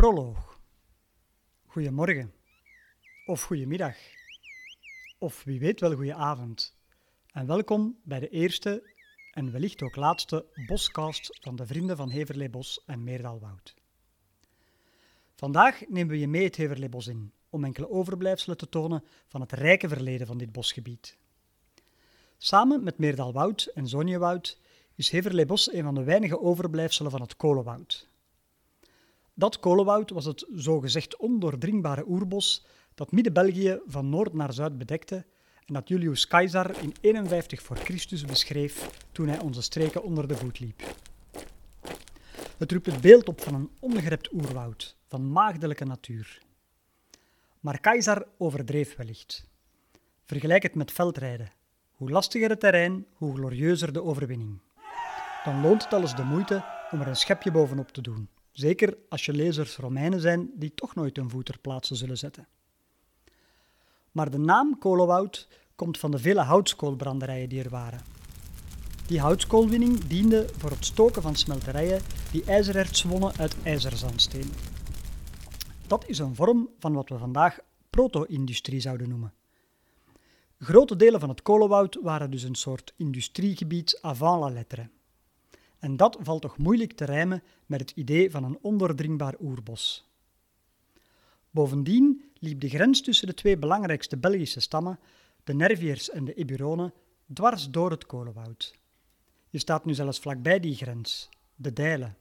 Proloog. Goedemorgen. Of goedemiddag. Of wie weet wel goedenavond. En welkom bij de eerste en wellicht ook laatste boscast van de vrienden van Heverlee Bos en Meerdalwoud. Vandaag nemen we je mee het Heverlee Bos in, om enkele overblijfselen te tonen van het rijke verleden van dit bosgebied. Samen met Meerdalwoud en Zonjewoud is Heverlee Bos een van de weinige overblijfselen van het kolenwoud. Dat kolenwoud was het zogezegd ondoordringbare oerbos dat Midden-België van noord naar zuid bedekte en dat Julius Caesar in 51 voor Christus beschreef toen hij onze streken onder de voet liep. Het roept het beeld op van een ongerept oerwoud, van maagdelijke natuur. Maar Caesar overdreef wellicht. Vergelijk het met veldrijden. Hoe lastiger het terrein, hoe glorieuzer de overwinning. Dan loont het alles de moeite om er een schepje bovenop te doen. Zeker als je lezers Romeinen zijn die toch nooit een voet ter plaatse zullen zetten. Maar de naam kolenwoud komt van de vele houtskoolbranderijen die er waren. Die houtskoolwinning diende voor het stoken van smelterijen die ijzererts wonnen uit ijzerzandsteen. Dat is een vorm van wat we vandaag proto-industrie zouden noemen. Grote delen van het kolenwoud waren dus een soort industriegebied avant la lettre. En dat valt toch moeilijk te rijmen met het idee van een ondoordringbaar oerbos. Bovendien liep de grens tussen de twee belangrijkste Belgische stammen, de Nerviërs en de Eburonen, dwars door het kolenwoud. Je staat nu zelfs vlakbij die grens, de Dijlen.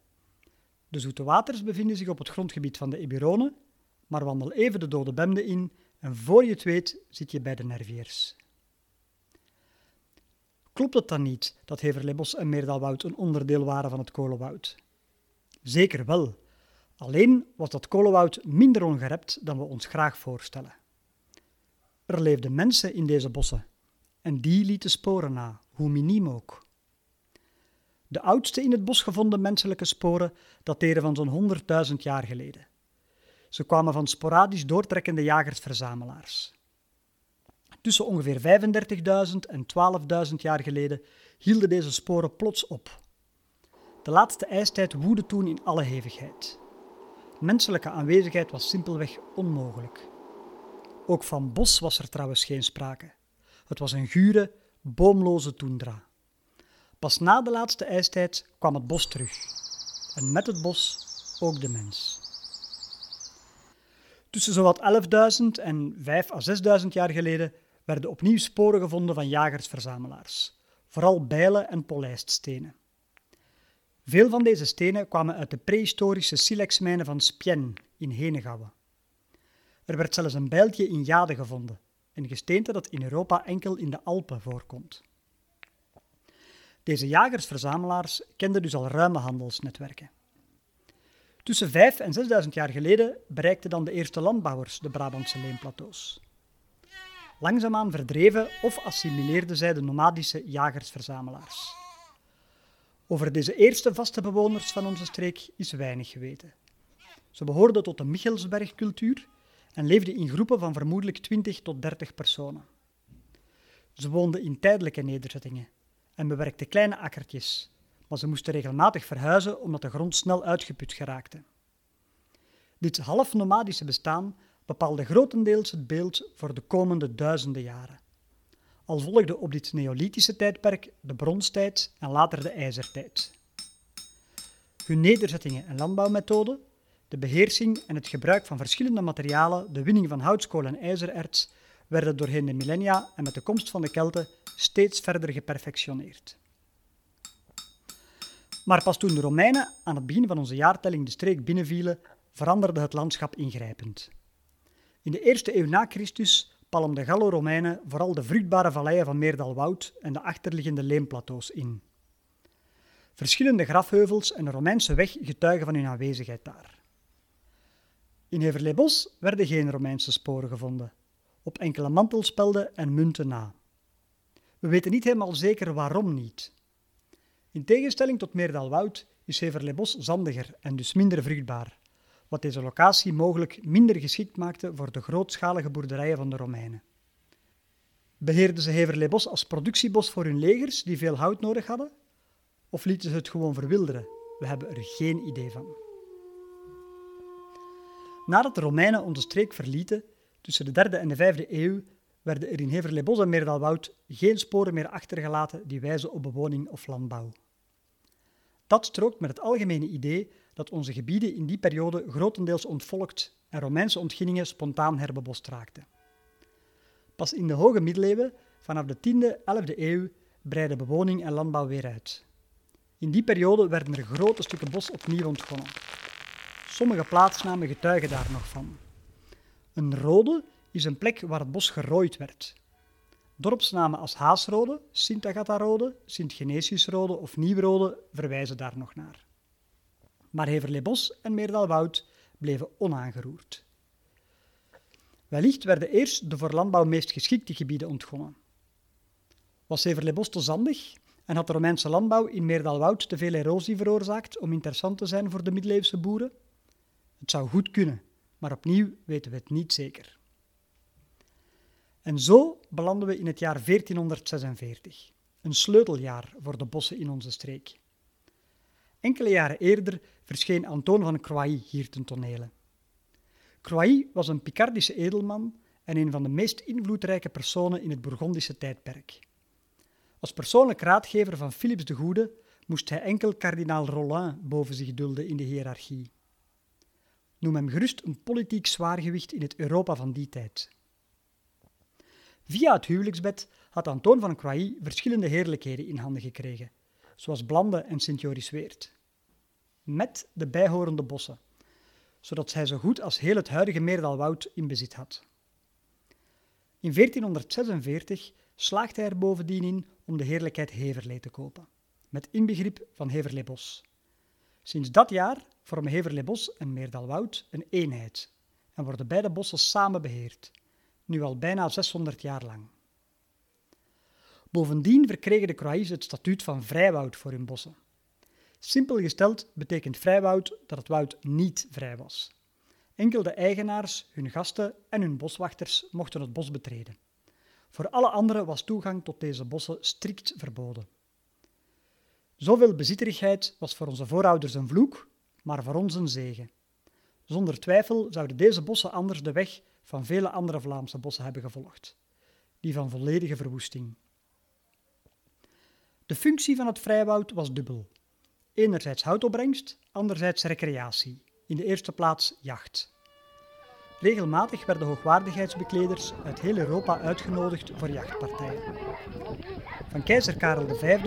De zoete waters bevinden zich op het grondgebied van de Eburonen, maar wandel even de Dode Bemde in en voor je het weet zit je bij de Nerviërs. Klopt het dan niet dat Heverleebos en Meerdalwoud een onderdeel waren van het kolenwoud? Zeker wel. Alleen was dat kolenwoud minder ongerept dan we ons graag voorstellen. Er leefden mensen in deze bossen en die lieten sporen na, hoe miniem ook. De oudste in het bos gevonden menselijke sporen dateren van zo'n 100.000 jaar geleden. Ze kwamen van sporadisch doortrekkende jagers-verzamelaars. Tussen ongeveer 35.000 en 12.000 jaar geleden hielden deze sporen plots op. De laatste ijstijd woedde toen in alle hevigheid. Menselijke aanwezigheid was simpelweg onmogelijk. Ook van bos was er trouwens geen sprake. Het was een gure, boomloze toendra. Pas na de laatste ijstijd kwam het bos terug. En met het bos ook de mens. Tussen zowat 11.000 en 5.000 à 6.000 jaar geleden werden opnieuw sporen gevonden van jagers-verzamelaars, vooral bijlen en polijststenen. Veel van deze stenen kwamen uit de prehistorische silexmijnen van Spien in Henegouwen. Er werd zelfs een bijltje in jade gevonden, een gesteente dat in Europa enkel in de Alpen voorkomt. Deze jagers-verzamelaars kenden dus al ruime handelsnetwerken. Tussen 5 en 6000 jaar geleden bereikten dan de eerste landbouwers de Brabantse leemplateaus. Langzaamaan verdreven of assimileerden zij de nomadische jagers-verzamelaars. Over deze eerste vaste bewoners van onze streek is weinig geweten. Ze behoorden tot de Michelsbergcultuur en leefden in groepen van vermoedelijk 20 tot 30 personen. Ze woonden in tijdelijke nederzettingen en bewerkten kleine akkertjes, maar ze moesten regelmatig verhuizen omdat de grond snel uitgeput geraakte. Dit half-nomadische bestaan bepaalde grotendeels het beeld voor de komende duizenden jaren. Al volgde op dit Neolithische tijdperk de bronstijd en later de ijzertijd. Hun nederzettingen en landbouwmethoden, de beheersing en het gebruik van verschillende materialen, de winning van houtskool en ijzererts, werden doorheen de millennia en met de komst van de Kelten steeds verder geperfectioneerd. Maar pas toen de Romeinen aan het begin van onze jaartelling de streek binnenvielen, veranderde het landschap ingrijpend. In de eerste eeuw na Christus palmden Gallo-Romeinen vooral de vruchtbare valleien van Meerdalwoud en de achterliggende leemplateaus in. Verschillende grafheuvels en een Romeinse weg getuigen van hun aanwezigheid daar. In Heverleebos werden geen Romeinse sporen gevonden, op enkele mantelspelden en munten na. We weten niet helemaal zeker waarom niet. In tegenstelling tot Meerdalwoud is Heverleebos zandiger en dus minder vruchtbaar wat deze locatie mogelijk minder geschikt maakte voor de grootschalige boerderijen van de Romeinen. Beheerden ze Heverleebos als productiebos voor hun legers die veel hout nodig hadden? Of lieten ze het gewoon verwilderen? We hebben er geen idee van. Nadat de Romeinen onze streek verlieten, tussen de derde en de vijfde eeuw, werden er in Heverleebos en Meerdalwoud geen sporen meer achtergelaten die wijzen op bewoning of landbouw. Dat strookt met het algemene idee dat onze gebieden in die periode grotendeels ontvolkt en Romeinse ontginningen spontaan herbebost raakten. Pas in de hoge middeleeuwen, vanaf de 10e, 11e eeuw, breidden bewoning en landbouw weer uit. In die periode werden er grote stukken bos opnieuw ontgonnen. Sommige plaatsnamen getuigen daar nog van. Een rode is een plek waar het bos gerooid werd. Dorpsnamen als Haasrode, Sint-Agatha-rode, Sint-Genesius-rode of Nieuwrode verwijzen daar nog naar. Maar Heverleebos en Meerdalwoud bleven onaangeroerd. Wellicht werden eerst de voor landbouw meest geschikte gebieden ontgonnen. Was Heverleebos te zandig en had de Romeinse landbouw in Meerdalwoud te veel erosie veroorzaakt om interessant te zijn voor de middeleeuwse boeren? Het zou goed kunnen, maar opnieuw weten we het niet zeker. En zo belanden we in het jaar 1446, een sleuteljaar voor de bossen in onze streek. Enkele jaren eerder verscheen Antoon van Croix hier ten tonele. Croix was een Picardische edelman en een van de meest invloedrijke personen in het Bourgondische tijdperk. Als persoonlijk raadgever van Philips de Goede moest hij enkel kardinaal Rollin boven zich dulden in de hiërarchie. Noem hem gerust een politiek zwaargewicht in het Europa van die tijd. Via het huwelijksbed had Antoon van Croix verschillende heerlijkheden in handen gekregen, zoals Blande en Sint-Joris Weert, met de bijhorende bossen, zodat hij zo goed als heel het huidige Meerdalwoud in bezit had. In 1446 slaagt hij er bovendien in om de heerlijkheid Heverlee te kopen, met inbegrip van Heverleebos. Sinds dat jaar vormen Heverleebos en Meerdalwoud een eenheid en worden beide bossen samen beheerd, nu al bijna 600 jaar lang. Bovendien verkregen de Croix het statuut van vrijwoud voor hun bossen. Simpel gesteld betekent vrijwoud dat het woud niet vrij was. Enkel de eigenaars, hun gasten en hun boswachters mochten het bos betreden. Voor alle anderen was toegang tot deze bossen strikt verboden. Zoveel bezitterigheid was voor onze voorouders een vloek, maar voor ons een zegen. Zonder twijfel zouden deze bossen anders de weg van vele andere Vlaamse bossen hebben gevolgd, die van volledige verwoesting. De functie van het vrijwoud was dubbel. Enerzijds houtopbrengst, anderzijds recreatie, in de eerste plaats jacht. Regelmatig werden hoogwaardigheidsbekleders uit heel Europa uitgenodigd voor jachtpartijen. Van keizer Karel V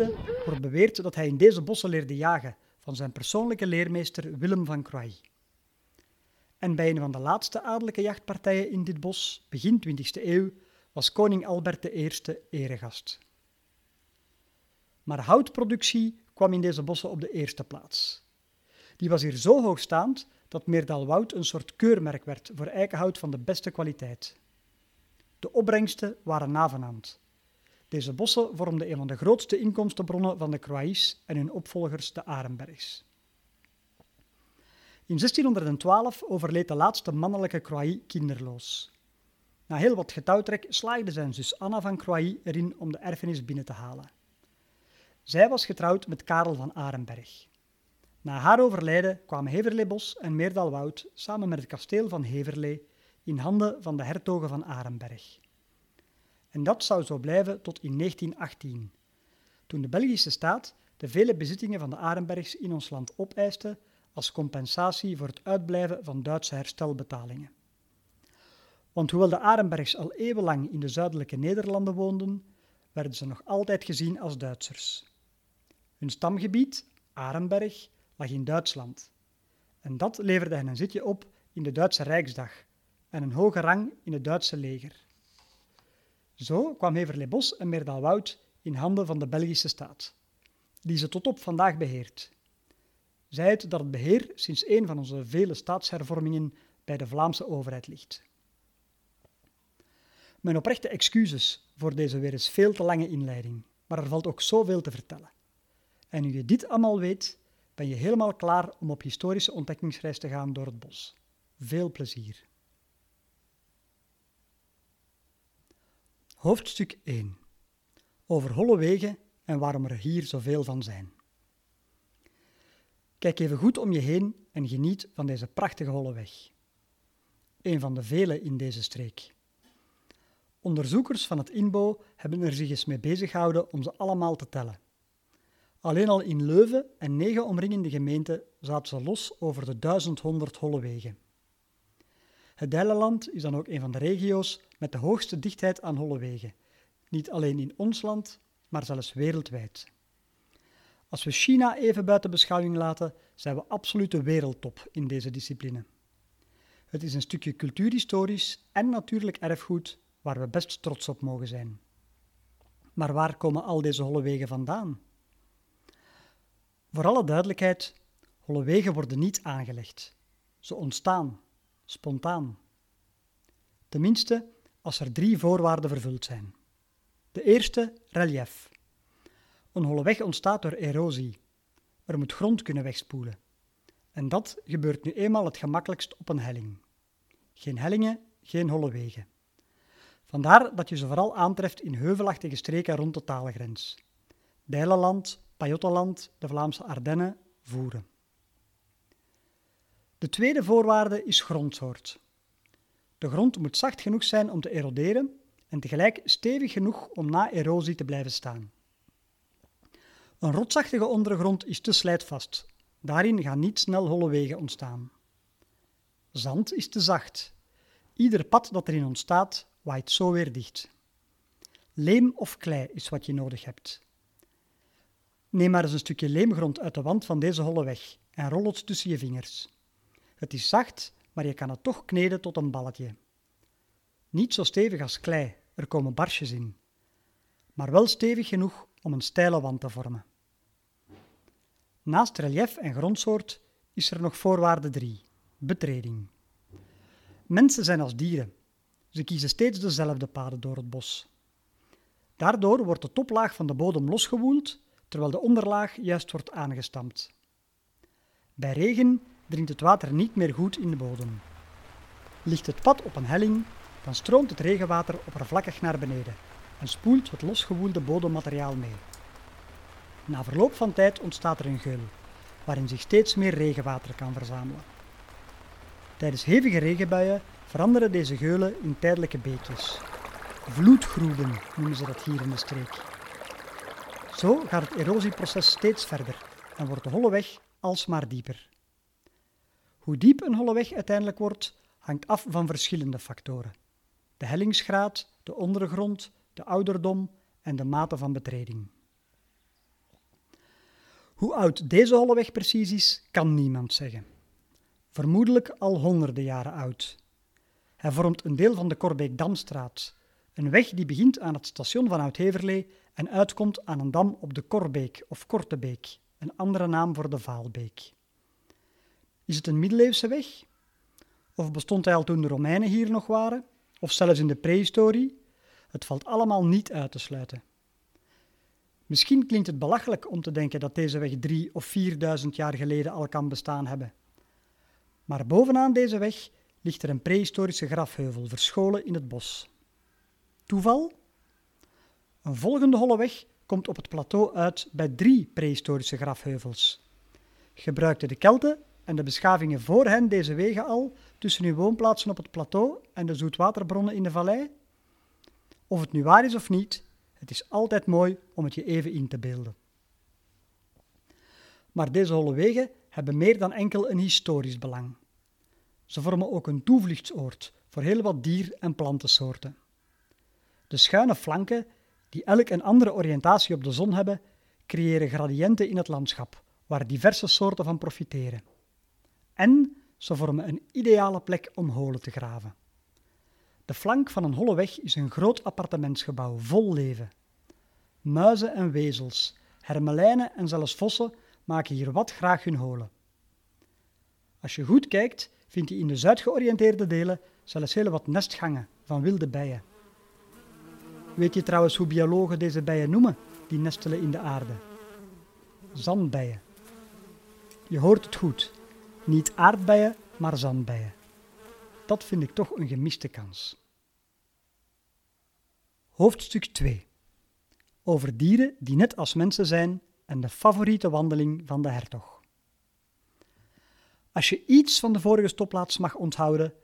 wordt beweerd dat hij in deze bossen leerde jagen van zijn persoonlijke leermeester Willem van Croix. En bij een van de laatste adellijke jachtpartijen in dit bos, begin 20e eeuw, was koning Albert I eregast. Maar houtproductie kwam in deze bossen op de eerste plaats. Die was hier zo hoogstaand dat Meerdalwoud een soort keurmerk werd voor eikenhout van de beste kwaliteit. De opbrengsten waren navenant. Deze bossen vormden een van de grootste inkomstenbronnen van de Croix en hun opvolgers de Arenbergs. In 1612 overleed de laatste mannelijke Croix kinderloos. Na heel wat getouwtrek slaagde zijn zus Anna van Croix erin om de erfenis binnen te halen. Zij was getrouwd met Karel van Arenberg. Na haar overlijden kwamen Heverleebos en Meerdalwoud samen met het kasteel van Heverlee in handen van de hertogen van Arenberg. En dat zou zo blijven tot in 1918, toen de Belgische staat de vele bezittingen van de Arenbergs in ons land opeiste als compensatie voor het uitblijven van Duitse herstelbetalingen. Want hoewel de Arenbergs al eeuwenlang in de zuidelijke Nederlanden woonden, werden ze nog altijd gezien als Duitsers. Hun stamgebied, Arenberg, lag in Duitsland. En dat leverde hen een zitje op in de Duitse Rijksdag en een hoge rang in het Duitse leger. Zo kwam Heverlee-Bos en Meerdalwoud in handen van de Belgische staat, die ze tot op vandaag beheert. Zij het dat het beheer sinds een van onze vele staatshervormingen bij de Vlaamse overheid ligt. Mijn oprechte excuses voor deze weer eens veel te lange inleiding, maar er valt ook zoveel te vertellen. En nu je dit allemaal weet, ben je helemaal klaar om op historische ontdekkingsreis te gaan door het bos. Veel plezier. Hoofdstuk 1 Over holle wegen en waarom er hier zoveel van zijn. Kijk even goed om je heen en geniet van deze prachtige holle weg. een van de vele in deze streek. Onderzoekers van het INBO hebben er zich eens mee bezig gehouden om ze allemaal te tellen. Alleen al in Leuven en negen omringende gemeenten zaten ze los over de 1100 holle wegen. Het Deilenland is dan ook een van de regio's met de hoogste dichtheid aan holle wegen, niet alleen in ons land, maar zelfs wereldwijd. Als we China even buiten beschouwing laten, zijn we absolute wereldtop in deze discipline. Het is een stukje cultuurhistorisch en natuurlijk erfgoed waar we best trots op mogen zijn. Maar waar komen al deze holle wegen vandaan? Voor alle duidelijkheid, holle wegen worden niet aangelegd. Ze ontstaan, spontaan. Tenminste, als er drie voorwaarden vervuld zijn. De eerste, relief. Een holle weg ontstaat door erosie. Er moet grond kunnen wegspoelen. En dat gebeurt nu eenmaal het gemakkelijkst op een helling. Geen hellingen, geen holle wegen. Vandaar dat je ze vooral aantreft in heuvelachtige streken rond de taalgrens. Dijlenland, Pajottenland, de Vlaamse Ardennen, Voeren. De tweede voorwaarde is grondsoort. De grond moet zacht genoeg zijn om te eroderen en tegelijk stevig genoeg om na erosie te blijven staan. Een rotsachtige ondergrond is te slijtvast. Daarin gaan niet snel holle wegen ontstaan. Zand is te zacht. Ieder pad dat erin ontstaat, waait zo weer dicht. Leem of klei is wat je nodig hebt. Neem maar eens een stukje leemgrond uit de wand van deze holle weg en rol het tussen je vingers. Het is zacht, maar je kan het toch kneden tot een balletje. Niet zo stevig als klei, er komen barsjes in, maar wel stevig genoeg om een steile wand te vormen. Naast relief en grondsoort is er nog voorwaarde 3: betreding. Mensen zijn als dieren. Ze kiezen steeds dezelfde paden door het bos. Daardoor wordt de toplaag van de bodem losgewoeld, terwijl de onderlaag juist wordt aangestampt. Bij regen dringt het water niet meer goed in de bodem. Ligt het pad op een helling, dan stroomt het regenwater oppervlakkig naar beneden en spoelt het losgewoelde bodemmateriaal mee. Na verloop van tijd ontstaat er een geul, waarin zich steeds meer regenwater kan verzamelen. Tijdens hevige regenbuien veranderen deze geulen in tijdelijke beekjes. Vloedgroeven noemen ze dat hier in de streek. Zo gaat het erosieproces steeds verder en wordt de holle weg alsmaar dieper. Hoe diep een holle weg uiteindelijk wordt, hangt af van verschillende factoren. De hellingsgraad, de ondergrond, de ouderdom en de mate van betreding. Hoe oud deze holleweg precies is, kan niemand zeggen. Vermoedelijk al honderden jaren oud. Hij vormt een deel van de Korbeek-Damstraat, een weg die begint aan het station van Oud-Heverlee en uitkomt aan een dam op de Korbeek of Kortebeek, een andere naam voor de Vaalbeek. Is het een middeleeuwse weg? Of bestond hij al toen de Romeinen hier nog waren? Of zelfs in de prehistorie? Het valt allemaal niet uit te sluiten. Misschien klinkt het belachelijk om te denken dat deze weg drie of vierduizend jaar geleden al kan bestaan hebben. Maar bovenaan deze weg ligt er een prehistorische grafheuvel verscholen in het bos. Toeval? Een volgende holle weg komt op het plateau uit bij drie prehistorische grafheuvels. Gebruikten de Kelten en de beschavingen voor hen deze wegen al tussen hun woonplaatsen op het plateau en de zoetwaterbronnen in de vallei? Of het nu waar is of niet, het is altijd mooi om het je even in te beelden. Maar deze holle wegen hebben meer dan enkel een historisch belang. Ze vormen ook een toevluchtsoord voor heel wat dier- en plantensoorten. De schuine flanken, die elk een andere oriëntatie op de zon hebben, creëren gradiënten in het landschap, waar diverse soorten van profiteren. En ze vormen een ideale plek om holen te graven. De flank van een holle weg is een groot appartementsgebouw vol leven. Muizen en wezels, hermelijnen en zelfs vossen maken hier wat graag hun holen. Als je goed kijkt, vind je in de zuidgeoriënteerde delen zelfs heel wat nestgangen van wilde bijen. Weet je trouwens hoe biologen deze bijen noemen, die nestelen in de aarde? Zandbijen. Je hoort het goed. Niet aardbeien, maar zandbijen. Dat vind ik toch een gemiste kans. Hoofdstuk 2 Over dieren die net als mensen zijn en de favoriete wandeling van de hertog. Als je iets van de vorige stopplaats mag onthouden,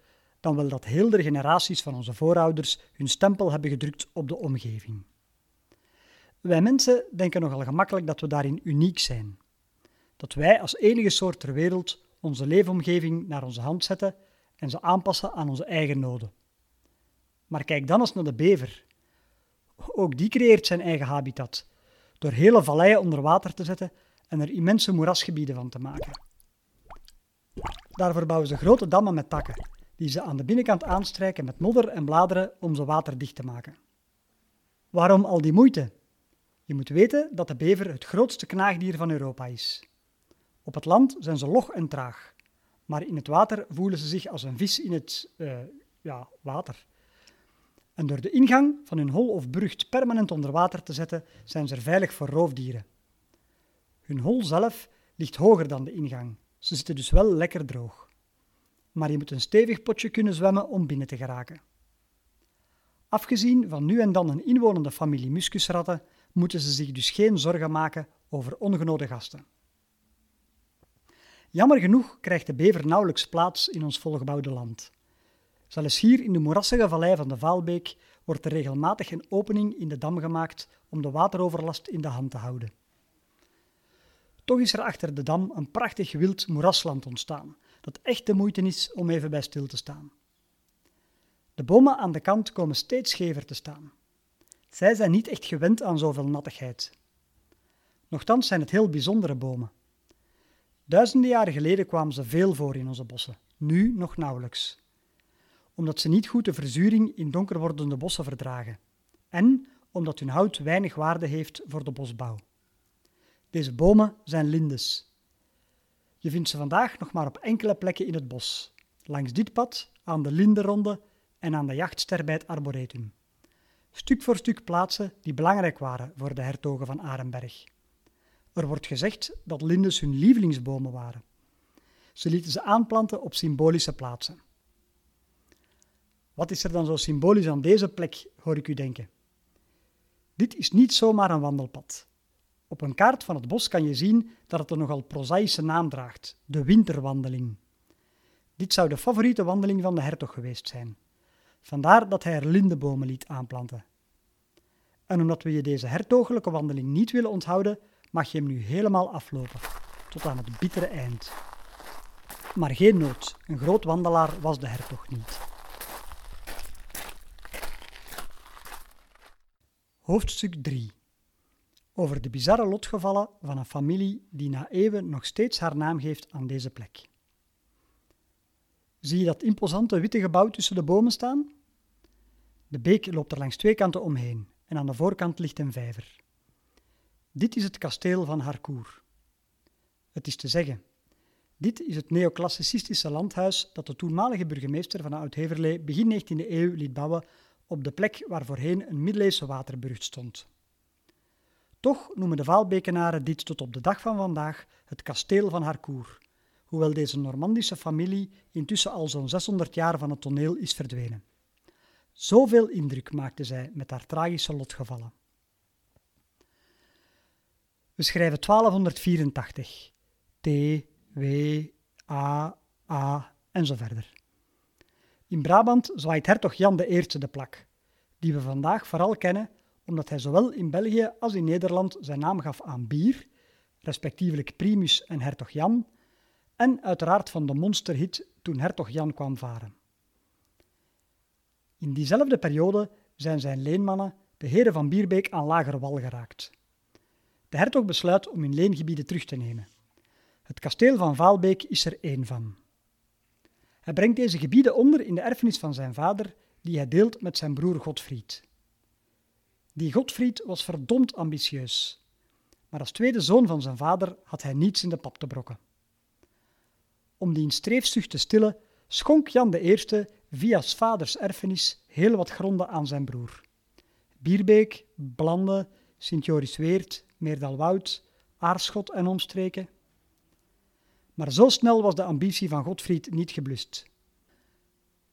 dan wel dat heel de generaties van onze voorouders hun stempel hebben gedrukt op de omgeving. Wij mensen denken nogal gemakkelijk dat we daarin uniek zijn. Dat wij als enige soort ter wereld onze leefomgeving naar onze hand zetten en ze aanpassen aan onze eigen noden. Maar kijk dan eens naar de bever. Ook die creëert zijn eigen habitat, door hele valleien onder water te zetten en er immense moerasgebieden van te maken. Daarvoor bouwen ze grote dammen met takken, die ze aan de binnenkant aanstrijken met modder en bladeren om ze waterdicht te maken. Waarom al die moeite? Je moet weten dat de bever het grootste knaagdier van Europa is. Op het land zijn ze log en traag, maar in het water voelen ze zich als een vis in het uh, ja, water. En door de ingang van hun hol of burcht permanent onder water te zetten, zijn ze er veilig voor roofdieren. Hun hol zelf ligt hoger dan de ingang. Ze zitten dus wel lekker droog. Maar je moet een stevig potje kunnen zwemmen om binnen te geraken. Afgezien van nu en dan een inwonende familie muskusratten, moeten ze zich dus geen zorgen maken over ongenode gasten. Jammer genoeg krijgt de bever nauwelijks plaats in ons volgebouwde land. Zelfs hier in de moerassige vallei van de Vaalbeek wordt er regelmatig een opening in de dam gemaakt om de wateroverlast in de hand te houden. Toch is er achter de dam een prachtig wild moerasland ontstaan, dat echt de moeite is om even bij stil te staan. De bomen aan de kant komen steeds schever te staan. Zij zijn niet echt gewend aan zoveel nattigheid. Nochtans zijn het heel bijzondere bomen. Duizenden jaren geleden kwamen ze veel voor in onze bossen, nu nog nauwelijks. Omdat ze niet goed de verzuring in donker wordende bossen verdragen en omdat hun hout weinig waarde heeft voor de bosbouw. Deze bomen zijn lindes. Je vindt ze vandaag nog maar op enkele plekken in het bos, langs dit pad, aan de lindenronde en aan de jachtster bij het arboretum. Stuk voor stuk plaatsen die belangrijk waren voor de hertogen van Arenberg. Er wordt gezegd dat lindes hun lievelingsbomen waren. Ze lieten ze aanplanten op symbolische plaatsen. Wat is er dan zo symbolisch aan deze plek, hoor ik u denken? Dit is niet zomaar een wandelpad. Op een kaart van het bos kan je zien dat het een nogal prozaïsche naam draagt: de winterwandeling. Dit zou de favoriete wandeling van de hertog geweest zijn. Vandaar dat hij er lindebomen liet aanplanten. En omdat we je deze hertogelijke wandeling niet willen onthouden, mag je hem nu helemaal aflopen, tot aan het bittere eind. Maar geen nood, een groot wandelaar was de hertog niet. Hoofdstuk 3 Over de bizarre lotgevallen van een familie die na eeuwen nog steeds haar naam geeft aan deze plek. Zie je dat imposante witte gebouw tussen de bomen staan? De beek loopt er langs twee kanten omheen en aan de voorkant ligt een vijver. Dit is het kasteel van Harcourt. Het is te zeggen, dit is het neoclassicistische landhuis dat de toenmalige burgemeester van Oud-Heverlee begin 19e eeuw liet bouwen op de plek waar voorheen een middeleeuwse waterbrug stond. Toch noemen de Vaalbekenaren dit tot op de dag van vandaag het kasteel van Harcourt, hoewel deze Normandische familie intussen al zo'n 600 jaar van het toneel is verdwenen. Zoveel indruk maakte zij met haar tragische lotgevallen. We schrijven 1284. T, W, A, A en zo verder. In Brabant zwaait hertog Jan I de plak, die we vandaag vooral kennen omdat hij zowel in België als in Nederland zijn naam gaf aan bier, respectievelijk Primus en hertog Jan, en uiteraard van de monsterhit toen hertog Jan kwam varen. In diezelfde periode zijn zijn leenmannen, de heren van Bierbeek, aan lager wal geraakt. De hertog besluit om hun leengebieden terug te nemen. Het kasteel van Vaalbeek is er één van. Hij brengt deze gebieden onder in de erfenis van zijn vader, die hij deelt met zijn broer Godfried. Die Godfried was verdomd ambitieus, maar als tweede zoon van zijn vader had hij niets in de pap te brokken. Om die streefzucht te stillen, schonk Jan I via vaders erfenis heel wat gronden aan zijn broer. Bierbeek, Blande, Sint-Joris-Weert, Meerdalwoud, Aarschot en omstreken. Maar zo snel was de ambitie van Godfried niet geblust.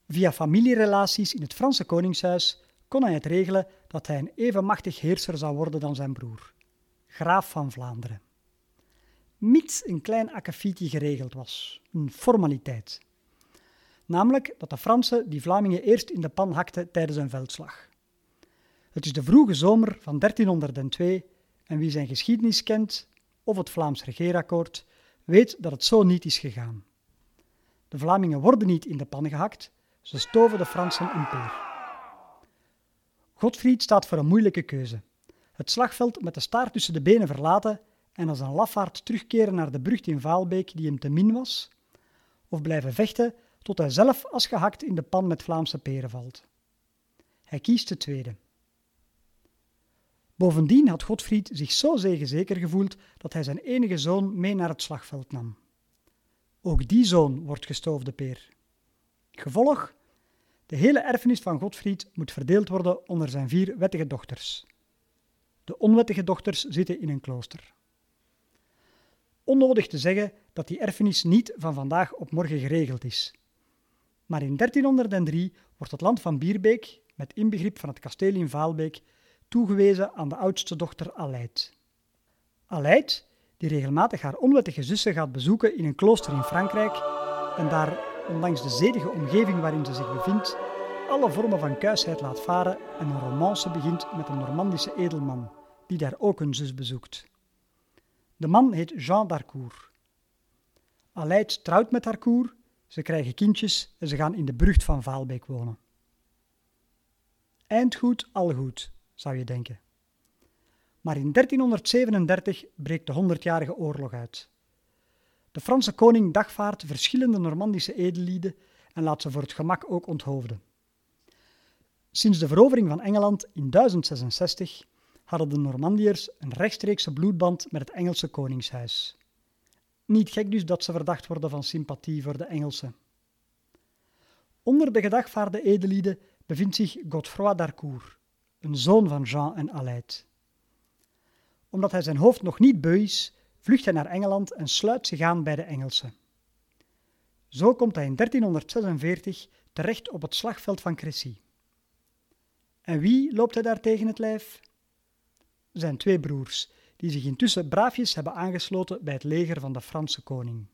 Via familierelaties in het Franse koningshuis kon hij het regelen dat hij een even machtig heerser zou worden dan zijn broer, graaf van Vlaanderen. Mits een klein akkefietje geregeld was, een formaliteit. namelijk dat de Fransen die Vlamingen eerst in de pan hakten tijdens een veldslag. Het is de vroege zomer van 1302 en wie zijn geschiedenis kent, of het Vlaams regeerakkoord, weet dat het zo niet is gegaan. De Vlamingen worden niet in de pan gehakt, ze stoven de Fransen in peer. Godfried staat voor een moeilijke keuze. Het slagveld met de staart tussen de benen verlaten en als een lafaard terugkeren naar de brug in Vaalbeek die hem te min was, of blijven vechten tot hij zelf als gehakt in de pan met Vlaamse peren valt. Hij kiest de tweede. Bovendien had Godfried zich zo zeker gevoeld dat hij zijn enige zoon mee naar het slagveld nam. Ook die zoon wordt gestoofde peer. Gevolg? De hele erfenis van Godfried moet verdeeld worden onder zijn vier wettige dochters. De onwettige dochters zitten in een klooster. Onnodig te zeggen dat die erfenis niet van vandaag op morgen geregeld is. Maar in 1303 wordt het land van Bierbeek, met inbegrip van het kasteel in Vaalbeek, toegewezen aan de oudste dochter Aleid. Aleid, die regelmatig haar onwettige zussen gaat bezoeken in een klooster in Frankrijk en daar, ondanks de zedige omgeving waarin ze zich bevindt, alle vormen van kuisheid laat varen en een romance begint met een Normandische edelman, die daar ook een zus bezoekt. De man heet Jean d'Arcourt. Aleid trouwt met Harcourt, ze krijgen kindjes en ze gaan in de Brucht van Vaalbeek wonen. Eindgoed, al goed, zou je denken. Maar in 1337 breekt de Honderdjarige Oorlog uit. De Franse koning dagvaart verschillende Normandische edellieden en laat ze voor het gemak ook onthoofden. Sinds de verovering van Engeland in 1066 hadden de Normandiërs een rechtstreekse bloedband met het Engelse koningshuis. Niet gek dus dat ze verdacht worden van sympathie voor de Engelsen. Onder de gedagvaarde edellieden bevindt zich Godefroy d'Harcourt, een zoon van Jean en Aleid. Omdat hij zijn hoofd nog niet beu is, vlucht hij naar Engeland en sluit zich aan bij de Engelsen. Zo komt hij in 1346 terecht op het slagveld van Crécy. En wie loopt hij daar tegen het lijf? Zijn twee broers, die zich intussen braafjes hebben aangesloten bij het leger van de Franse koning.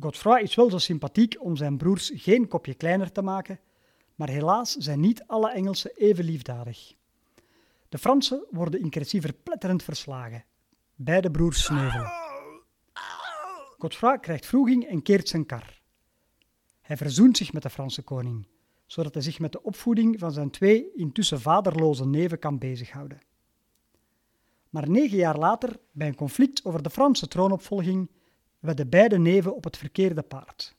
Godefroy is wel zo sympathiek om zijn broers geen kopje kleiner te maken, maar helaas zijn niet alle Engelsen even liefdadig. De Fransen worden in Crécy verpletterend verslagen. Beide broers sneuvelen. Godefroy krijgt vroeging en keert zijn kar. Hij verzoent zich met de Franse koning, zodat hij zich met de opvoeding van zijn twee intussen vaderloze neven kan bezighouden. Maar negen jaar later, bij een conflict over de Franse troonopvolging, wedden beide neven op het verkeerde paard.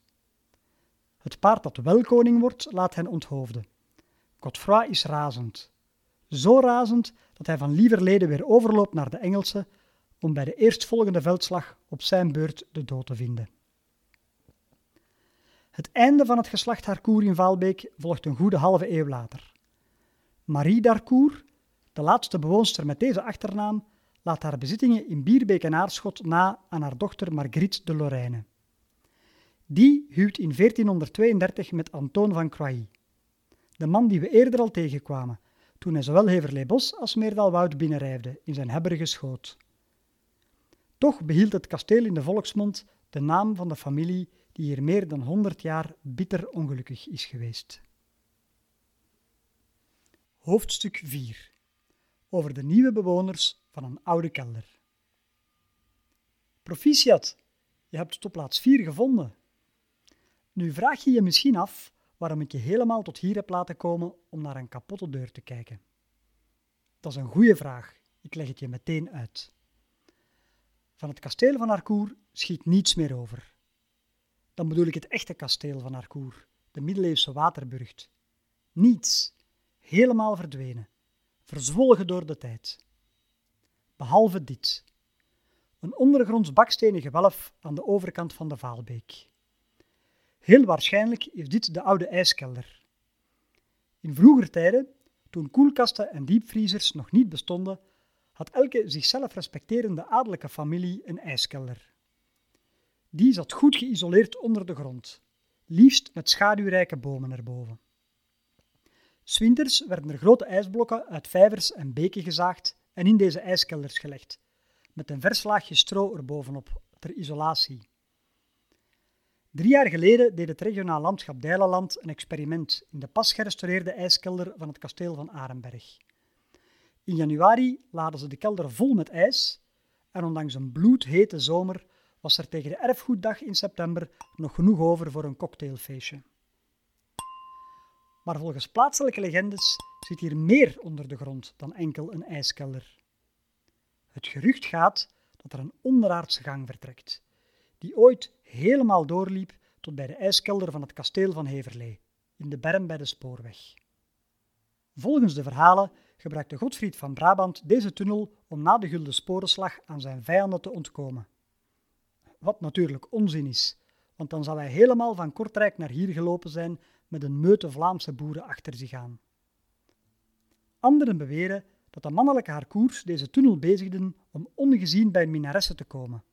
Het paard dat wel koning wordt, laat hen onthoofden. Godefroy is razend. Zo razend dat hij van lieverlede weer overloopt naar de Engelsen om bij de eerstvolgende veldslag op zijn beurt de dood te vinden. Het einde van het geslacht Harcourt in Vaalbeek volgt een goede halve eeuw later. Marie d'Harcourt, de laatste bewoonster met deze achternaam, laat haar bezittingen in Bierbeek en Aarschot na aan haar dochter Marguerite de Lorraine. Die huwt in 1432 met Antoon van Croix, de man die we eerder al tegenkwamen, toen hij zowel Heverlee-Bos als Meerdal-Woud binnenrijfde in zijn hebberige schoot. Toch behield het kasteel in de volksmond de naam van de familie die hier meer dan honderd jaar bitter ongelukkig is geweest. Hoofdstuk 4 Over de nieuwe bewoners van een oude kelder. Proficiat, je hebt het plaats 4 gevonden. Nu vraag je je misschien af waarom ik je helemaal tot hier heb laten komen om naar een kapotte deur te kijken. Dat is een goede vraag, ik leg het je meteen uit. Van het kasteel van Harcourt schiet niets meer over. Dan bedoel ik het echte kasteel van Harcourt, de middeleeuwse waterburcht. Niets, helemaal verdwenen, verzwolgen door de tijd. Behalve dit. Een ondergronds bakstenen gewelf aan de overkant van de Vaalbeek. Heel waarschijnlijk is dit de oude ijskelder. In vroeger tijden, toen koelkasten en diepvriezers nog niet bestonden, had elke zichzelf respecterende adellijke familie een ijskelder. Die zat goed geïsoleerd onder de grond, liefst met schaduwrijke bomen erboven. Swinters werden er grote ijsblokken uit vijvers en beken gezaagd en in deze ijskelders gelegd, met een vers laagje stro erbovenop ter isolatie. Drie jaar geleden deed het regionaal landschap Dijlenland een experiment in de pas gerestaureerde ijskelder van het kasteel van Arenberg. In januari laden ze de kelder vol met ijs en ondanks een bloedhete zomer was er tegen de erfgoeddag in september nog genoeg over voor een cocktailfeestje. Maar volgens plaatselijke legendes zit hier meer onder de grond dan enkel een ijskelder. Het gerucht gaat dat er een onderaardse gang vertrekt, die ooit helemaal doorliep tot bij de ijskelder van het kasteel van Heverlee, in de berm bij de spoorweg. Volgens de verhalen gebruikte Godfried van Brabant deze tunnel om na de Gulden Sporenslag aan zijn vijanden te ontkomen. Wat natuurlijk onzin is, want dan zou hij helemaal van Kortrijk naar hier gelopen zijn met een meute Vlaamse boeren achter zich aan. Anderen beweren dat de mannelijke harkoers deze tunnel bezigden om ongezien bij minaressen te komen,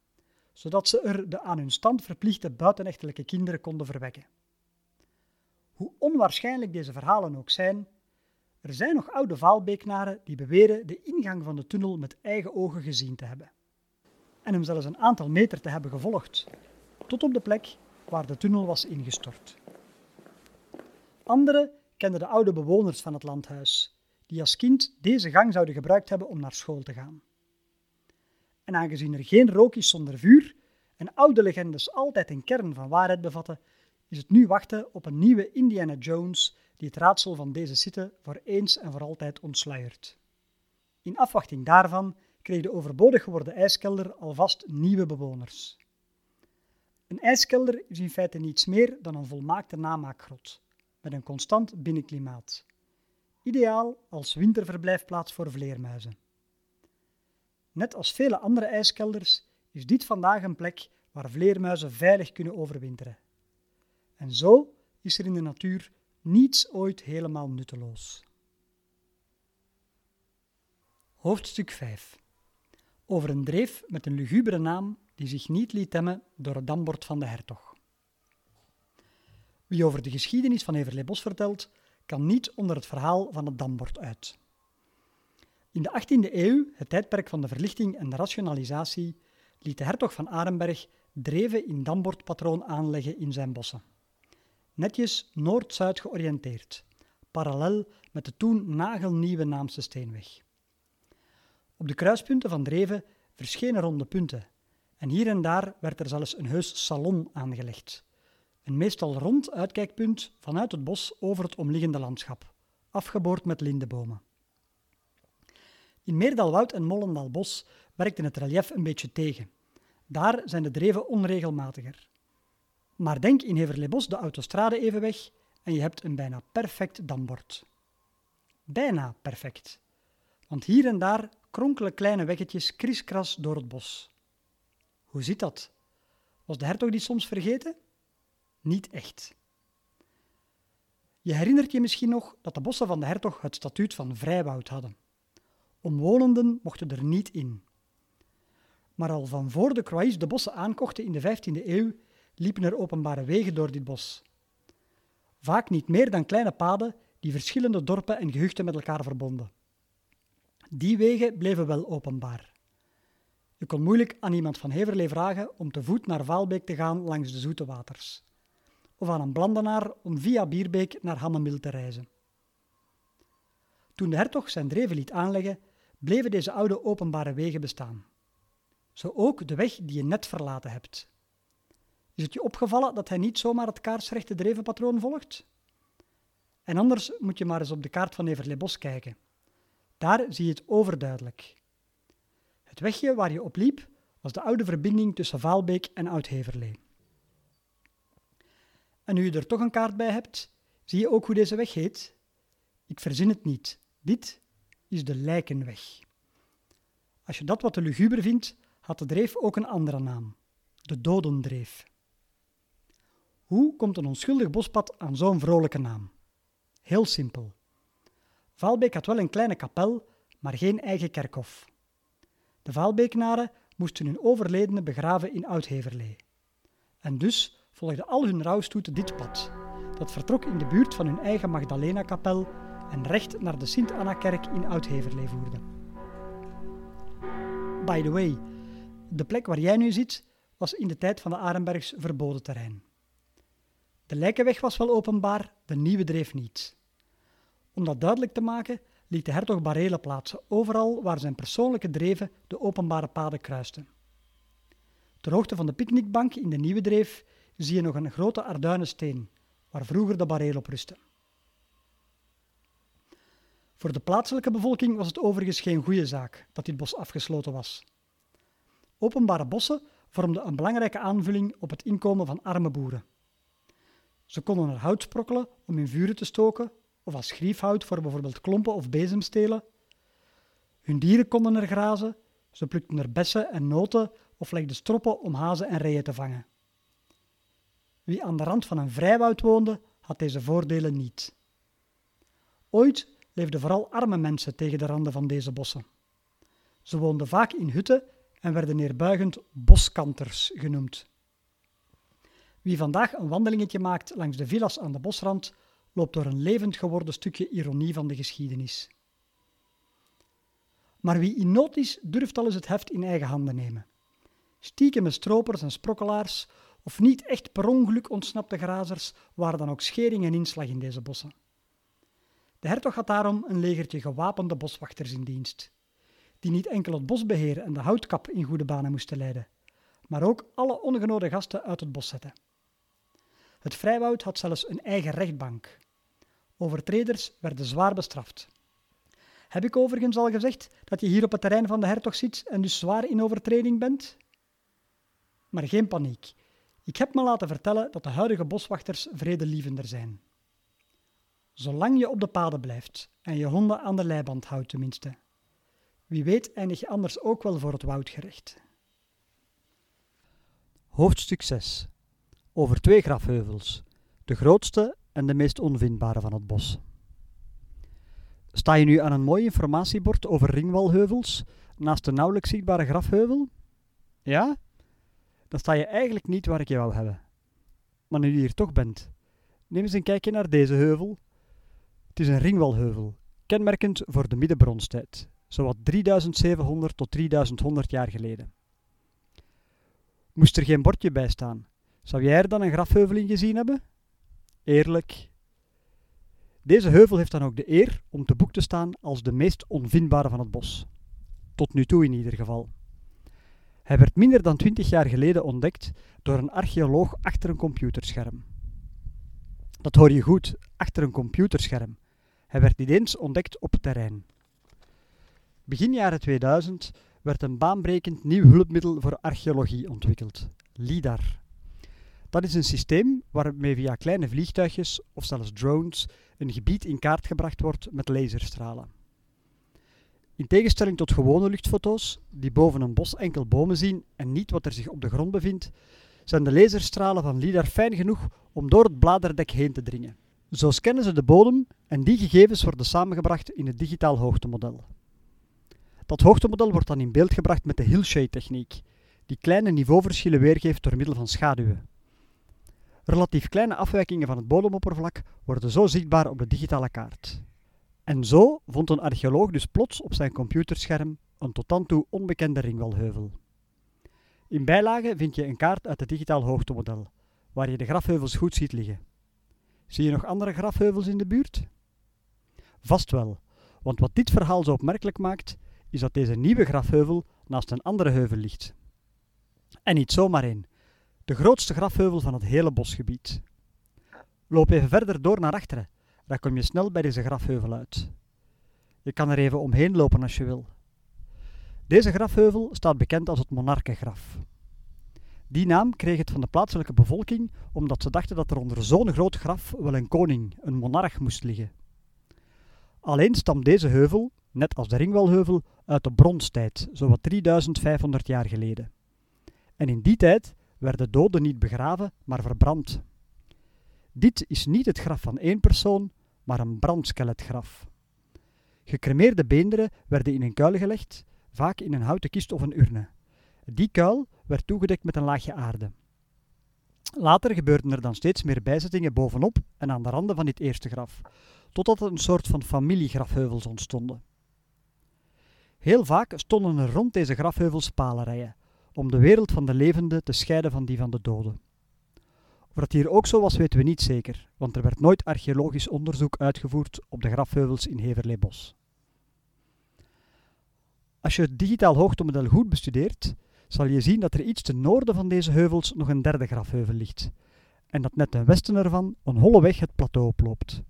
zodat ze er de aan hun stand verplichte buitenechtelijke kinderen konden verwekken. Hoe onwaarschijnlijk deze verhalen ook zijn, er zijn nog oude Vaalbeeknaren die beweren de ingang van de tunnel met eigen ogen gezien te hebben. En hem zelfs een aantal meter te hebben gevolgd, tot op de plek waar de tunnel was ingestort. Anderen kenden de oude bewoners van het landhuis, die als kind deze gang zouden gebruikt hebben om naar school te gaan. En aangezien er geen rook is zonder vuur en oude legendes altijd een kern van waarheid bevatten, is het nu wachten op een nieuwe Indiana Jones die het raadsel van deze site voor eens en voor altijd ontsluiert. In afwachting daarvan kreeg de overbodig geworden ijskelder alvast nieuwe bewoners. Een ijskelder is in feite niets meer dan een volmaakte namaakgrot, met een constant binnenklimaat. Ideaal als winterverblijfplaats voor vleermuizen. Net als vele andere ijskelders is dit vandaag een plek waar vleermuizen veilig kunnen overwinteren. En zo is er in de natuur niets ooit helemaal nutteloos. Hoofdstuk 5 Over een dreef met een lugubere naam die zich niet liet temmen door het dambord van de hertog. Wie over de geschiedenis van Everleebos vertelt, kan niet onder het verhaal van het dambord uit. In de 18e eeuw, het tijdperk van de verlichting en de rationalisatie, liet de hertog van Arenberg dreven in dambordpatroon aanleggen in zijn bossen netjes noord-zuid georiënteerd, parallel met de toen nagelnieuwe Naamse steenweg. Op de kruispunten van Dreven verschenen ronde punten en hier en daar werd er zelfs een heus salon aangelegd. Een meestal rond uitkijkpunt vanuit het bos over het omliggende landschap, afgeboord met lindebomen. In Meerdalwoud en Mollendalbos werkte het relief een beetje tegen. Daar zijn de dreven onregelmatiger. Maar denk in Heverleebos de autostrade even weg en je hebt een bijna perfect dambord. Bijna perfect. Want hier en daar kronkelen kleine weggetjes kriskras door het bos. Hoe zit dat? Was de hertog die soms vergeten? Niet echt. Je herinnert je misschien nog dat de bossen van de hertog het statuut van vrijwoud hadden. Omwonenden mochten er niet in. Maar al van voor de Croix de bossen aankochten in de 15e eeuw, liepen er openbare wegen door dit bos. Vaak niet meer dan kleine paden die verschillende dorpen en gehuchten met elkaar verbonden. Die wegen bleven wel openbaar. Je kon moeilijk aan iemand van Heverlee vragen om te voet naar Vaalbeek te gaan langs de zoete waters. Of aan een blandenaar om via Bierbeek naar Hammemil te reizen. Toen de hertog zijn dreven liet aanleggen, bleven deze oude openbare wegen bestaan. Zo ook de weg die je net verlaten hebt. Is het je opgevallen dat hij niet zomaar het kaarsrechte drevenpatroon volgt? En anders moet je maar eens op de kaart van Everleebos kijken. Daar zie je het overduidelijk. Het wegje waar je op liep was de oude verbinding tussen Vaalbeek en Oud-Heverlee. En nu je er toch een kaart bij hebt, zie je ook hoe deze weg heet? Ik verzin het niet. Dit is de Lijkenweg. Als je dat wat te luguber vindt, had de dreef ook een andere naam: de Dodendreef. Hoe komt een onschuldig bospad aan zo'n vrolijke naam? Heel simpel. Vaalbeek had wel een kleine kapel, maar geen eigen kerkhof. De Vaalbeeknaren moesten hun overledene begraven in Oud-Heverlee. En dus volgde al hun rouwstoet dit pad, dat vertrok in de buurt van hun eigen Magdalena-kapel en recht naar de Sint-Anna-kerk in Oud-Heverlee voerde. By the way, de plek waar jij nu zit was in de tijd van de Arenbergs verboden terrein. De lijkenweg was wel openbaar, de nieuwe dreef niet. Om dat duidelijk te maken, liet de hertog barelen plaatsen overal waar zijn persoonlijke dreven de openbare paden kruisten. Ter hoogte van de picknickbank in de nieuwe dreef zie je nog een grote arduinensteen, waar vroeger de bareel op rustte. Voor de plaatselijke bevolking was het overigens geen goede zaak dat dit bos afgesloten was. Openbare bossen vormden een belangrijke aanvulling op het inkomen van arme boeren. Ze konden er hout sprokkelen om in vuren te stoken of als griefhout voor bijvoorbeeld klompen of bezemstelen. Hun dieren konden er grazen, ze plukten er bessen en noten of legden stroppen om hazen en reeën te vangen. Wie aan de rand van een vrijwoud woonde, had deze voordelen niet. Ooit leefden vooral arme mensen tegen de randen van deze bossen. Ze woonden vaak in hutten en werden neerbuigend boskanters genoemd. Wie vandaag een wandelingetje maakt langs de villas aan de bosrand, loopt door een levend geworden stukje ironie van de geschiedenis. Maar wie in nood is, durft al eens het heft in eigen handen nemen. Stiekeme stropers en sprokkelaars, of niet echt per ongeluk ontsnapte grazers, waren dan ook schering en inslag in deze bossen. De hertog had daarom een legertje gewapende boswachters in dienst, die niet enkel het bosbeheer en de houtkap in goede banen moesten leiden, maar ook alle ongenode gasten uit het bos zetten. Het vrijwoud had zelfs een eigen rechtbank. Overtreders werden zwaar bestraft. Heb ik overigens al gezegd dat je hier op het terrein van de hertog zit en dus zwaar in overtreding bent? Maar geen paniek. Ik heb me laten vertellen dat de huidige boswachters vredelievender zijn. Zolang je op de paden blijft en je honden aan de leiband houdt tenminste. Wie weet eindig je anders ook wel voor het woudgerecht. Hoofdstuk 6 Over twee grafheuvels, de grootste en de meest onvindbare van het bos. Sta je nu aan een mooi informatiebord over ringwalheuvels naast de nauwelijks zichtbare grafheuvel? Ja? Dan sta je eigenlijk niet waar ik je wou hebben. Maar nu je hier toch bent, neem eens een kijkje naar deze heuvel het is een ringwalheuvel, kenmerkend voor de middenbronstijd, zowat 3700 tot 3100 jaar geleden. Moest er geen bordje bij staan, zou jij er dan een grafheuvel in gezien hebben? Eerlijk. Deze heuvel heeft dan ook de eer om te boek te staan als de meest onvindbare van het bos. Tot nu toe in ieder geval. Hij werd minder dan 20 jaar geleden ontdekt door een archeoloog achter een computerscherm. Dat hoor je goed, achter een computerscherm. Hij werd niet eens ontdekt op het terrein. Begin jaren 2000 werd een baanbrekend nieuw hulpmiddel voor archeologie ontwikkeld: LIDAR. Dat is een systeem waarmee via kleine vliegtuigjes of zelfs drones een gebied in kaart gebracht wordt met laserstralen. In tegenstelling tot gewone luchtfoto's, die boven een bos enkel bomen zien en niet wat er zich op de grond bevindt, zijn de laserstralen van LIDAR fijn genoeg om door het bladerdek heen te dringen. Zo scannen ze de bodem en die gegevens worden samengebracht in het digitaal hoogtemodel. Dat hoogtemodel wordt dan in beeld gebracht met de Hillshade-techniek, die kleine niveauverschillen weergeeft door middel van schaduwen. Relatief kleine afwijkingen van het bodemoppervlak worden zo zichtbaar op de digitale kaart. En zo vond een archeoloog dus plots op zijn computerscherm een tot dan toe onbekende ringwalheuvel. In bijlage vind je een kaart uit het digitaal hoogtemodel, waar je de grafheuvels goed ziet liggen. Zie je nog andere grafheuvels in de buurt? Vast wel, want wat dit verhaal zo opmerkelijk maakt, is dat deze nieuwe grafheuvel naast een andere heuvel ligt. En niet zomaar één, de grootste grafheuvel van het hele bosgebied. Loop even verder door naar achteren, dan kom je snel bij deze grafheuvel uit. Je kan er even omheen lopen als je wil. Deze grafheuvel staat bekend als het monarkengraf. Die naam kreeg het van de plaatselijke bevolking omdat ze dachten dat er onder zo'n groot graf wel een koning, een monarch, moest liggen. Alleen stamt deze heuvel, net als de Ringwalheuvel, uit de bronstijd, zowat 3500 jaar geleden. En in die tijd werden doden niet begraven, maar verbrand. Dit is niet het graf van één persoon, maar een brandskeletgraf. Gecremeerde beenderen werden in een kuil gelegd, vaak in een houten kist of een urne. Die kuil werd toegedekt met een laagje aarde. Later gebeurden er dan steeds meer bijzettingen bovenop en aan de randen van dit eerste graf, totdat er een soort van familiegrafheuvels ontstonden. Heel vaak stonden er rond deze grafheuvels palerijen, om de wereld van de levenden te scheiden van die van de doden. Of dat hier ook zo was, weten we niet zeker, want er werd nooit archeologisch onderzoek uitgevoerd op de grafheuvels in Heverlee-Bos. Als je het digitaal hoogtemodel goed bestudeert, zal je zien dat er iets ten noorden van deze heuvels nog een derde grafheuvel ligt, en dat net ten westen ervan een holle weg het plateau oploopt.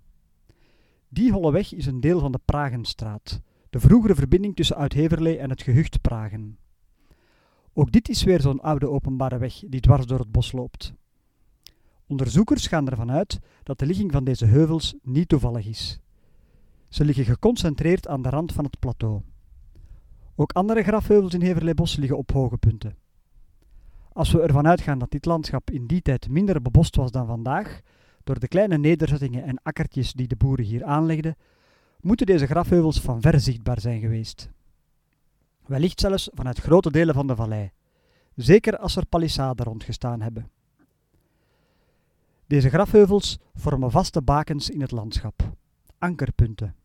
Die holle weg is een deel van de Pragenstraat, de vroegere verbinding tussen Oud-Heverlee en het gehucht Pragen. Ook dit is weer zo'n oude openbare weg die dwars door het bos loopt. Onderzoekers gaan ervan uit dat de ligging van deze heuvels niet toevallig is. Ze liggen geconcentreerd aan de rand van het plateau. Ook andere grafheuvels in Heverleebos liggen op hoge punten. Als we ervan uitgaan dat dit landschap in die tijd minder bebost was dan vandaag, door de kleine nederzettingen en akkertjes die de boeren hier aanlegden, moeten deze grafheuvels van ver zichtbaar zijn geweest. Wellicht zelfs vanuit grote delen van de vallei, zeker als er palissaden rondgestaan hebben. Deze grafheuvels vormen vaste bakens in het landschap, ankerpunten.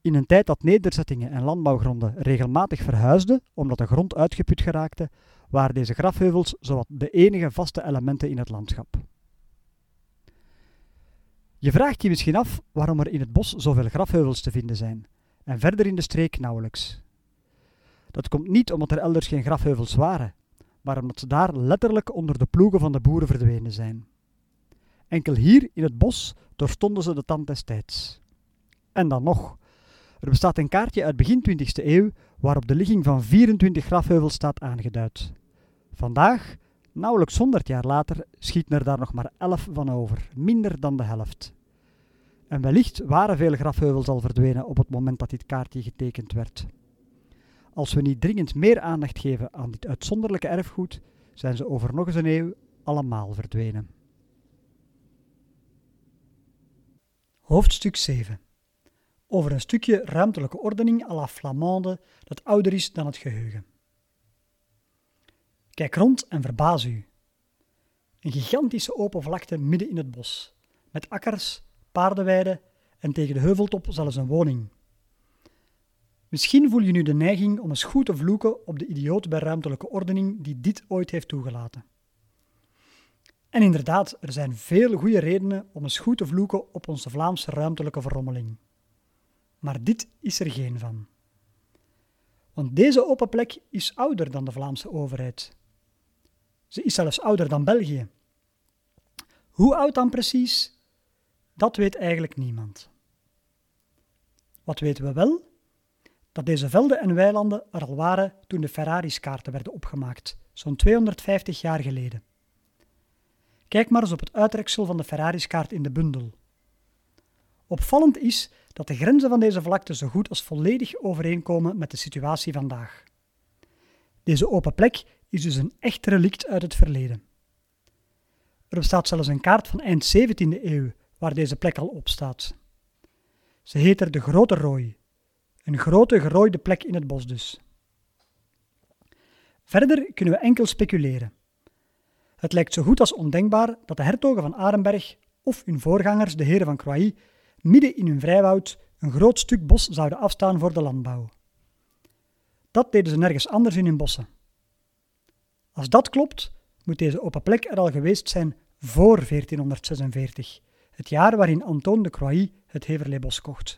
In een tijd dat nederzettingen en landbouwgronden regelmatig verhuisden omdat de grond uitgeput geraakte, waren deze grafheuvels zowat de enige vaste elementen in het landschap. Je vraagt je misschien af waarom er in het bos zoveel grafheuvels te vinden zijn, en verder in de streek nauwelijks. Dat komt niet omdat er elders geen grafheuvels waren, maar omdat ze daar letterlijk onder de ploegen van de boeren verdwenen zijn. Enkel hier in het bos doorstonden ze de tand des tijds. En dan nog. Er bestaat een kaartje uit begin 20e eeuw waarop de ligging van 24 grafheuvels staat aangeduid. Vandaag, nauwelijks 100 jaar later, schieten er daar nog maar 11 van over, minder dan de helft. En wellicht waren veel grafheuvels al verdwenen op het moment dat dit kaartje getekend werd. Als we niet dringend meer aandacht geven aan dit uitzonderlijke erfgoed, zijn ze over nog eens een eeuw allemaal verdwenen. Hoofdstuk 7 Over een stukje ruimtelijke ordening à la Flamande dat ouder is dan het geheugen. Kijk rond en verbaas u. Een gigantische open vlakte midden in het bos, met akkers, paardenweiden en tegen de heuveltop zelfs een woning. Misschien voel je nu de neiging om eens goed te vloeken op de idioot bij ruimtelijke ordening die dit ooit heeft toegelaten. En inderdaad, er zijn veel goede redenen om eens goed te vloeken op onze Vlaamse ruimtelijke verrommeling. Maar dit is er geen van. Want deze open plek is ouder dan de Vlaamse overheid. Ze is zelfs ouder dan België. Hoe oud dan precies? Dat weet eigenlijk niemand. Wat weten we wel? Dat deze velden en weilanden er al waren toen de Ferraris-kaarten werden opgemaakt, zo'n 250 jaar geleden. Kijk maar eens op het uittreksel van de Ferraris-kaart in de bundel. Opvallend is dat de grenzen van deze vlakte zo goed als volledig overeenkomen met de situatie vandaag. Deze open plek is dus een echt relict uit het verleden. Er bestaat zelfs een kaart van eind 17e eeuw waar deze plek al op staat. Ze heet er de Grote Rooi, een grote gerooide plek in het bos dus. Verder kunnen we enkel speculeren. Het lijkt zo goed als ondenkbaar dat de hertogen van Arenberg of hun voorgangers, de heren van Croix, midden in hun vrijwoud een groot stuk bos zouden afstaan voor de landbouw. Dat deden ze nergens anders in hun bossen. Als dat klopt, moet deze open plek er al geweest zijn voor 1446, het jaar waarin Antoine de Croix het Heverleebos kocht.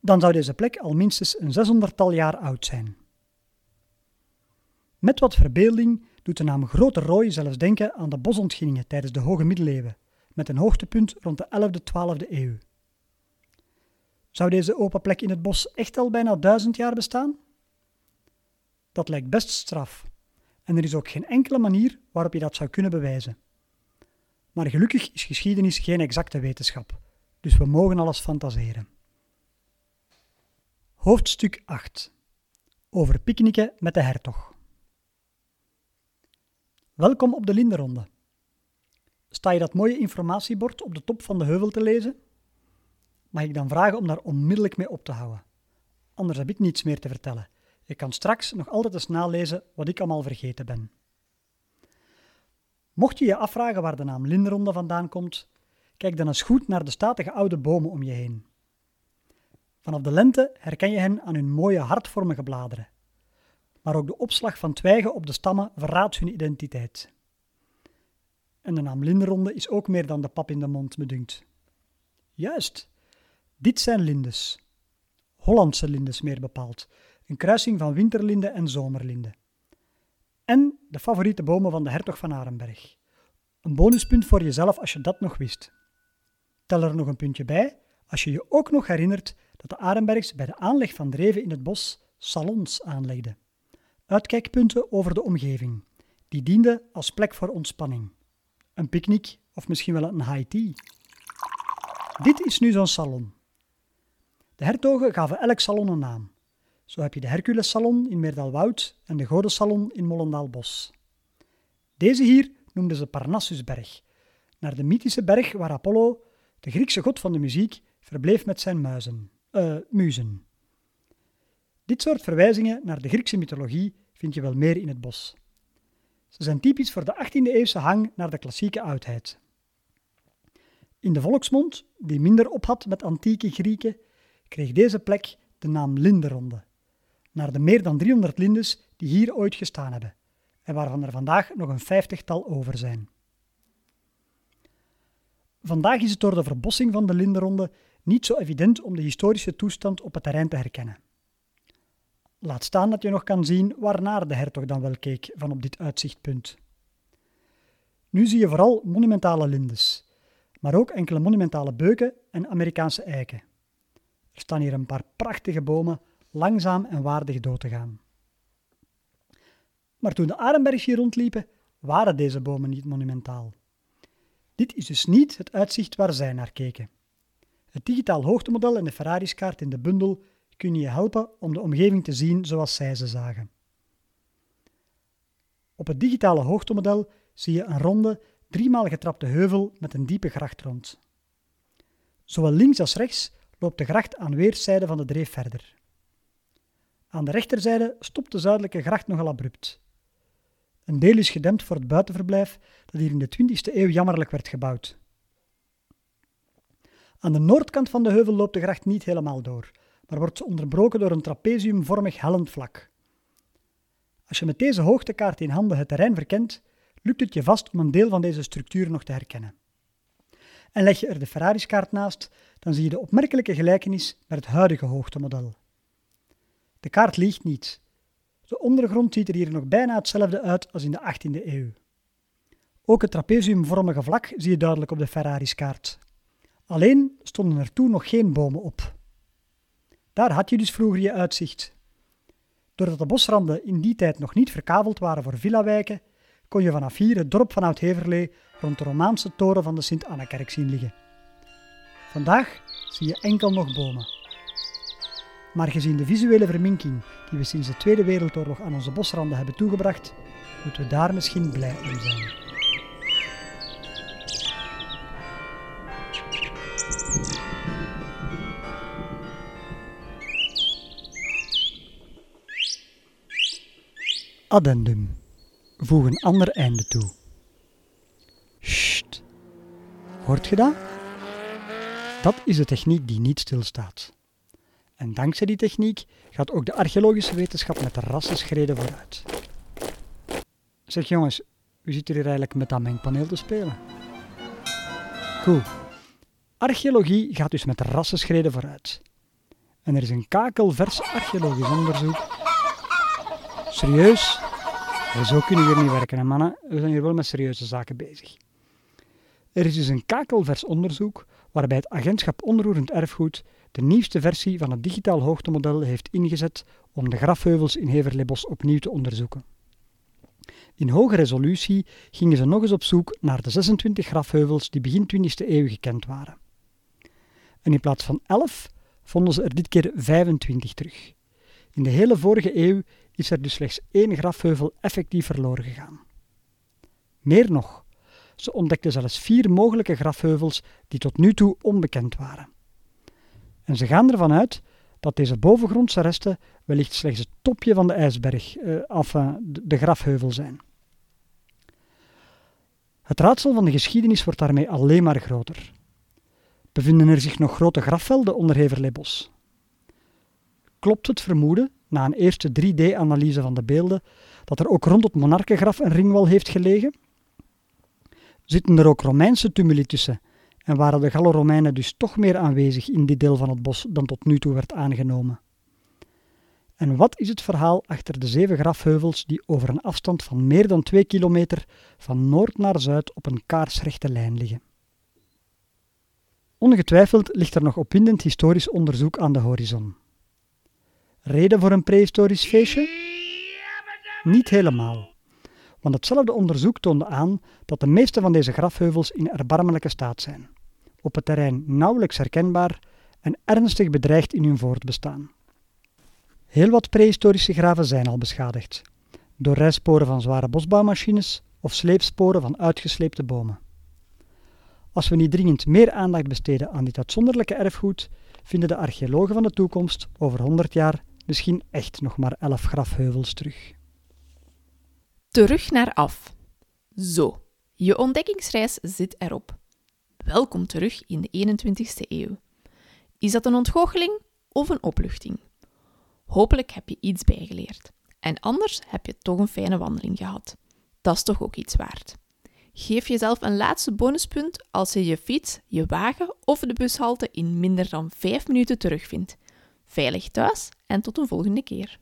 Dan zou deze plek al minstens een zeshonderdtal jaar oud zijn. Met wat verbeelding doet de naam Grote Rooi zelfs denken aan de bosontginningen tijdens de Hoge Middeleeuwen, met een hoogtepunt rond de 11e, 12e eeuw. Zou deze open plek in het bos echt al bijna duizend jaar bestaan? Dat lijkt best straf, en er is ook geen enkele manier waarop je dat zou kunnen bewijzen. Maar gelukkig is geschiedenis geen exacte wetenschap, dus we mogen alles fantaseren. Hoofdstuk 8 Over picknicken met de hertog. Welkom op de Lindenronde. Sta je dat mooie informatiebord op de top van de heuvel te lezen? Mag ik dan vragen om daar onmiddellijk mee op te houden? Anders heb ik niets meer te vertellen. Je kan straks nog altijd eens nalezen wat ik allemaal vergeten ben. Mocht je je afvragen waar de naam Lindenronde vandaan komt, kijk dan eens goed naar de statige oude bomen om je heen. Vanaf de lente herken je hen aan hun mooie hartvormige bladeren maar ook de opslag van twijgen op de stammen verraadt hun identiteit. En de naam lindenronde is ook meer dan de pap in de mond, me dunkt. Juist, dit zijn lindes. Hollandse lindes meer bepaald. Een kruising van winterlinde en zomerlinde. En de favoriete bomen van de hertog van Arenberg. Een bonuspunt voor jezelf als je dat nog wist. Tel er nog een puntje bij als je je ook nog herinnert dat de Arenbergs bij de aanleg van dreven in het bos salons aanlegden. Uitkijkpunten over de omgeving. Die dienden als plek voor ontspanning. Een picknick of misschien wel een high tea. Dit is nu zo'n salon. De hertogen gaven elk salon een naam. Zo heb je de Herculessalon in Meerdalwoud en de Godesalon in Mollendaalbos. Deze hier noemden ze Parnassusberg, naar de mythische berg waar Apollo, de Griekse god van de muziek, verbleef met zijn muizen, uh, muzen. Dit soort verwijzingen naar de Griekse mythologie vind je wel meer in het bos. Ze zijn typisch voor de 18e-eeuwse hang naar de klassieke oudheid. In de volksmond, die minder ophad met antieke Grieken, kreeg deze plek de naam Linderonde, naar de meer dan 300 lindes die hier ooit gestaan hebben en waarvan er vandaag nog een vijftigtal over zijn. Vandaag is het door de verbossing van de Linderonde niet zo evident om de historische toestand op het terrein te herkennen. Laat staan dat je nog kan zien waarnaar de hertog dan wel keek van op dit uitzichtpunt. Nu zie je vooral monumentale lindes, maar ook enkele monumentale beuken en Amerikaanse eiken. Er staan hier een paar prachtige bomen langzaam en waardig dood te gaan. Maar toen de Arenbergs hier rondliepen, waren deze bomen niet monumentaal. Dit is dus niet het uitzicht waar zij naar keken. Het digitaal hoogtemodel en de Ferrari's-kaart in de bundel kunnen je helpen om de omgeving te zien zoals zij ze zagen. Op het digitale hoogtemodel zie je een ronde, driemaal getrapte heuvel met een diepe gracht rond. Zowel links als rechts loopt de gracht aan weerszijden van de dreef verder. Aan de rechterzijde stopt de zuidelijke gracht nogal abrupt. Een deel is gedempt voor het buitenverblijf dat hier in de 20e eeuw jammerlijk werd gebouwd. Aan de noordkant van de heuvel loopt de gracht niet helemaal door, maar wordt onderbroken door een trapeziumvormig hellend vlak. Als je met deze hoogtekaart in handen het terrein verkent, lukt het je vast om een deel van deze structuur nog te herkennen. En leg je er de Ferrari's-kaart naast, dan zie je de opmerkelijke gelijkenis met het huidige hoogtemodel. De kaart liegt niet. De ondergrond ziet er hier nog bijna hetzelfde uit als in de 18e eeuw. Ook het trapeziumvormige vlak zie je duidelijk op de Ferrari's kaart. Alleen stonden er toen nog geen bomen op. Daar had je dus vroeger je uitzicht. Doordat de bosranden in die tijd nog niet verkaveld waren voor villawijken, kon je vanaf hier het dorp van Oud-Heverlee rond de Romaanse toren van de Sint-Anna-kerk zien liggen. Vandaag zie je enkel nog bomen. Maar gezien de visuele verminking die we sinds de Tweede Wereldoorlog aan onze bosranden hebben toegebracht, moeten we daar misschien blij om zijn. Addendum. Voeg een ander einde toe. Sst. Hoort je dat? Dat is de techniek die niet stilstaat. En dankzij die techniek gaat ook de archeologische wetenschap met rassenschreden vooruit. Zeg jongens, u zit hier eigenlijk met dat mengpaneel te spelen? Cool. Archeologie gaat dus met rassenschreden vooruit. En er is een kakelvers archeologisch onderzoek. Serieus? zo kunnen we hier niet werken, mannen. We zijn hier wel met serieuze zaken bezig. Er is dus een kakelvers onderzoek waarbij het agentschap Onroerend Erfgoed de nieuwste versie van het digitaal hoogtemodel heeft ingezet om de grafheuvels in Heverleebos opnieuw te onderzoeken. In hoge resolutie gingen ze nog eens op zoek naar de 26 grafheuvels die begin 20e eeuw gekend waren. En in plaats van 11 vonden ze er dit keer 25 terug. In de hele vorige eeuw is er dus slechts één grafheuvel effectief verloren gegaan. Meer nog, ze ontdekten zelfs vier mogelijke grafheuvels die tot nu toe onbekend waren. En ze gaan ervan uit dat deze bovengrondse resten wellicht slechts het topje van de ijsberg, eh, af uh, de grafheuvel zijn. Het raadsel van de geschiedenis wordt daarmee alleen maar groter. Bevinden er zich nog grote grafvelden onder Heverleebos? Klopt het vermoeden, na een eerste 3D-analyse van de beelden, dat er ook rond het monarkengraf een ringwal heeft gelegen? zitten er ook Romeinse tumuli tussen en waren de Gallo-Romeinen dus toch meer aanwezig in dit deel van het bos dan tot nu toe werd aangenomen. En wat is het verhaal achter de zeven grafheuvels die over een afstand van meer dan twee kilometer van noord naar zuid op een kaarsrechte lijn liggen? Ongetwijfeld ligt er nog opwindend historisch onderzoek aan de horizon. Reden voor een prehistorisch feestje? Niet helemaal. Want hetzelfde onderzoek toonde aan dat de meeste van deze grafheuvels in erbarmelijke staat zijn, op het terrein nauwelijks herkenbaar en ernstig bedreigd in hun voortbestaan. Heel wat prehistorische graven zijn al beschadigd, door rijsporen van zware bosbouwmachines of sleepsporen van uitgesleepte bomen. Als we niet dringend meer aandacht besteden aan dit uitzonderlijke erfgoed, vinden de archeologen van de toekomst over 100 jaar misschien echt nog maar 11 grafheuvels terug. Terug naar af. Zo, je ontdekkingsreis zit erop. Welkom terug in de 21ste eeuw. Is dat een ontgoocheling of een opluchting? Hopelijk heb je iets bijgeleerd. En anders heb je toch een fijne wandeling gehad. Dat is toch ook iets waard. Geef jezelf een laatste bonuspunt als je je fiets, je wagen of de bushalte in minder dan 5 minuten terugvindt. Veilig thuis en tot een volgende keer.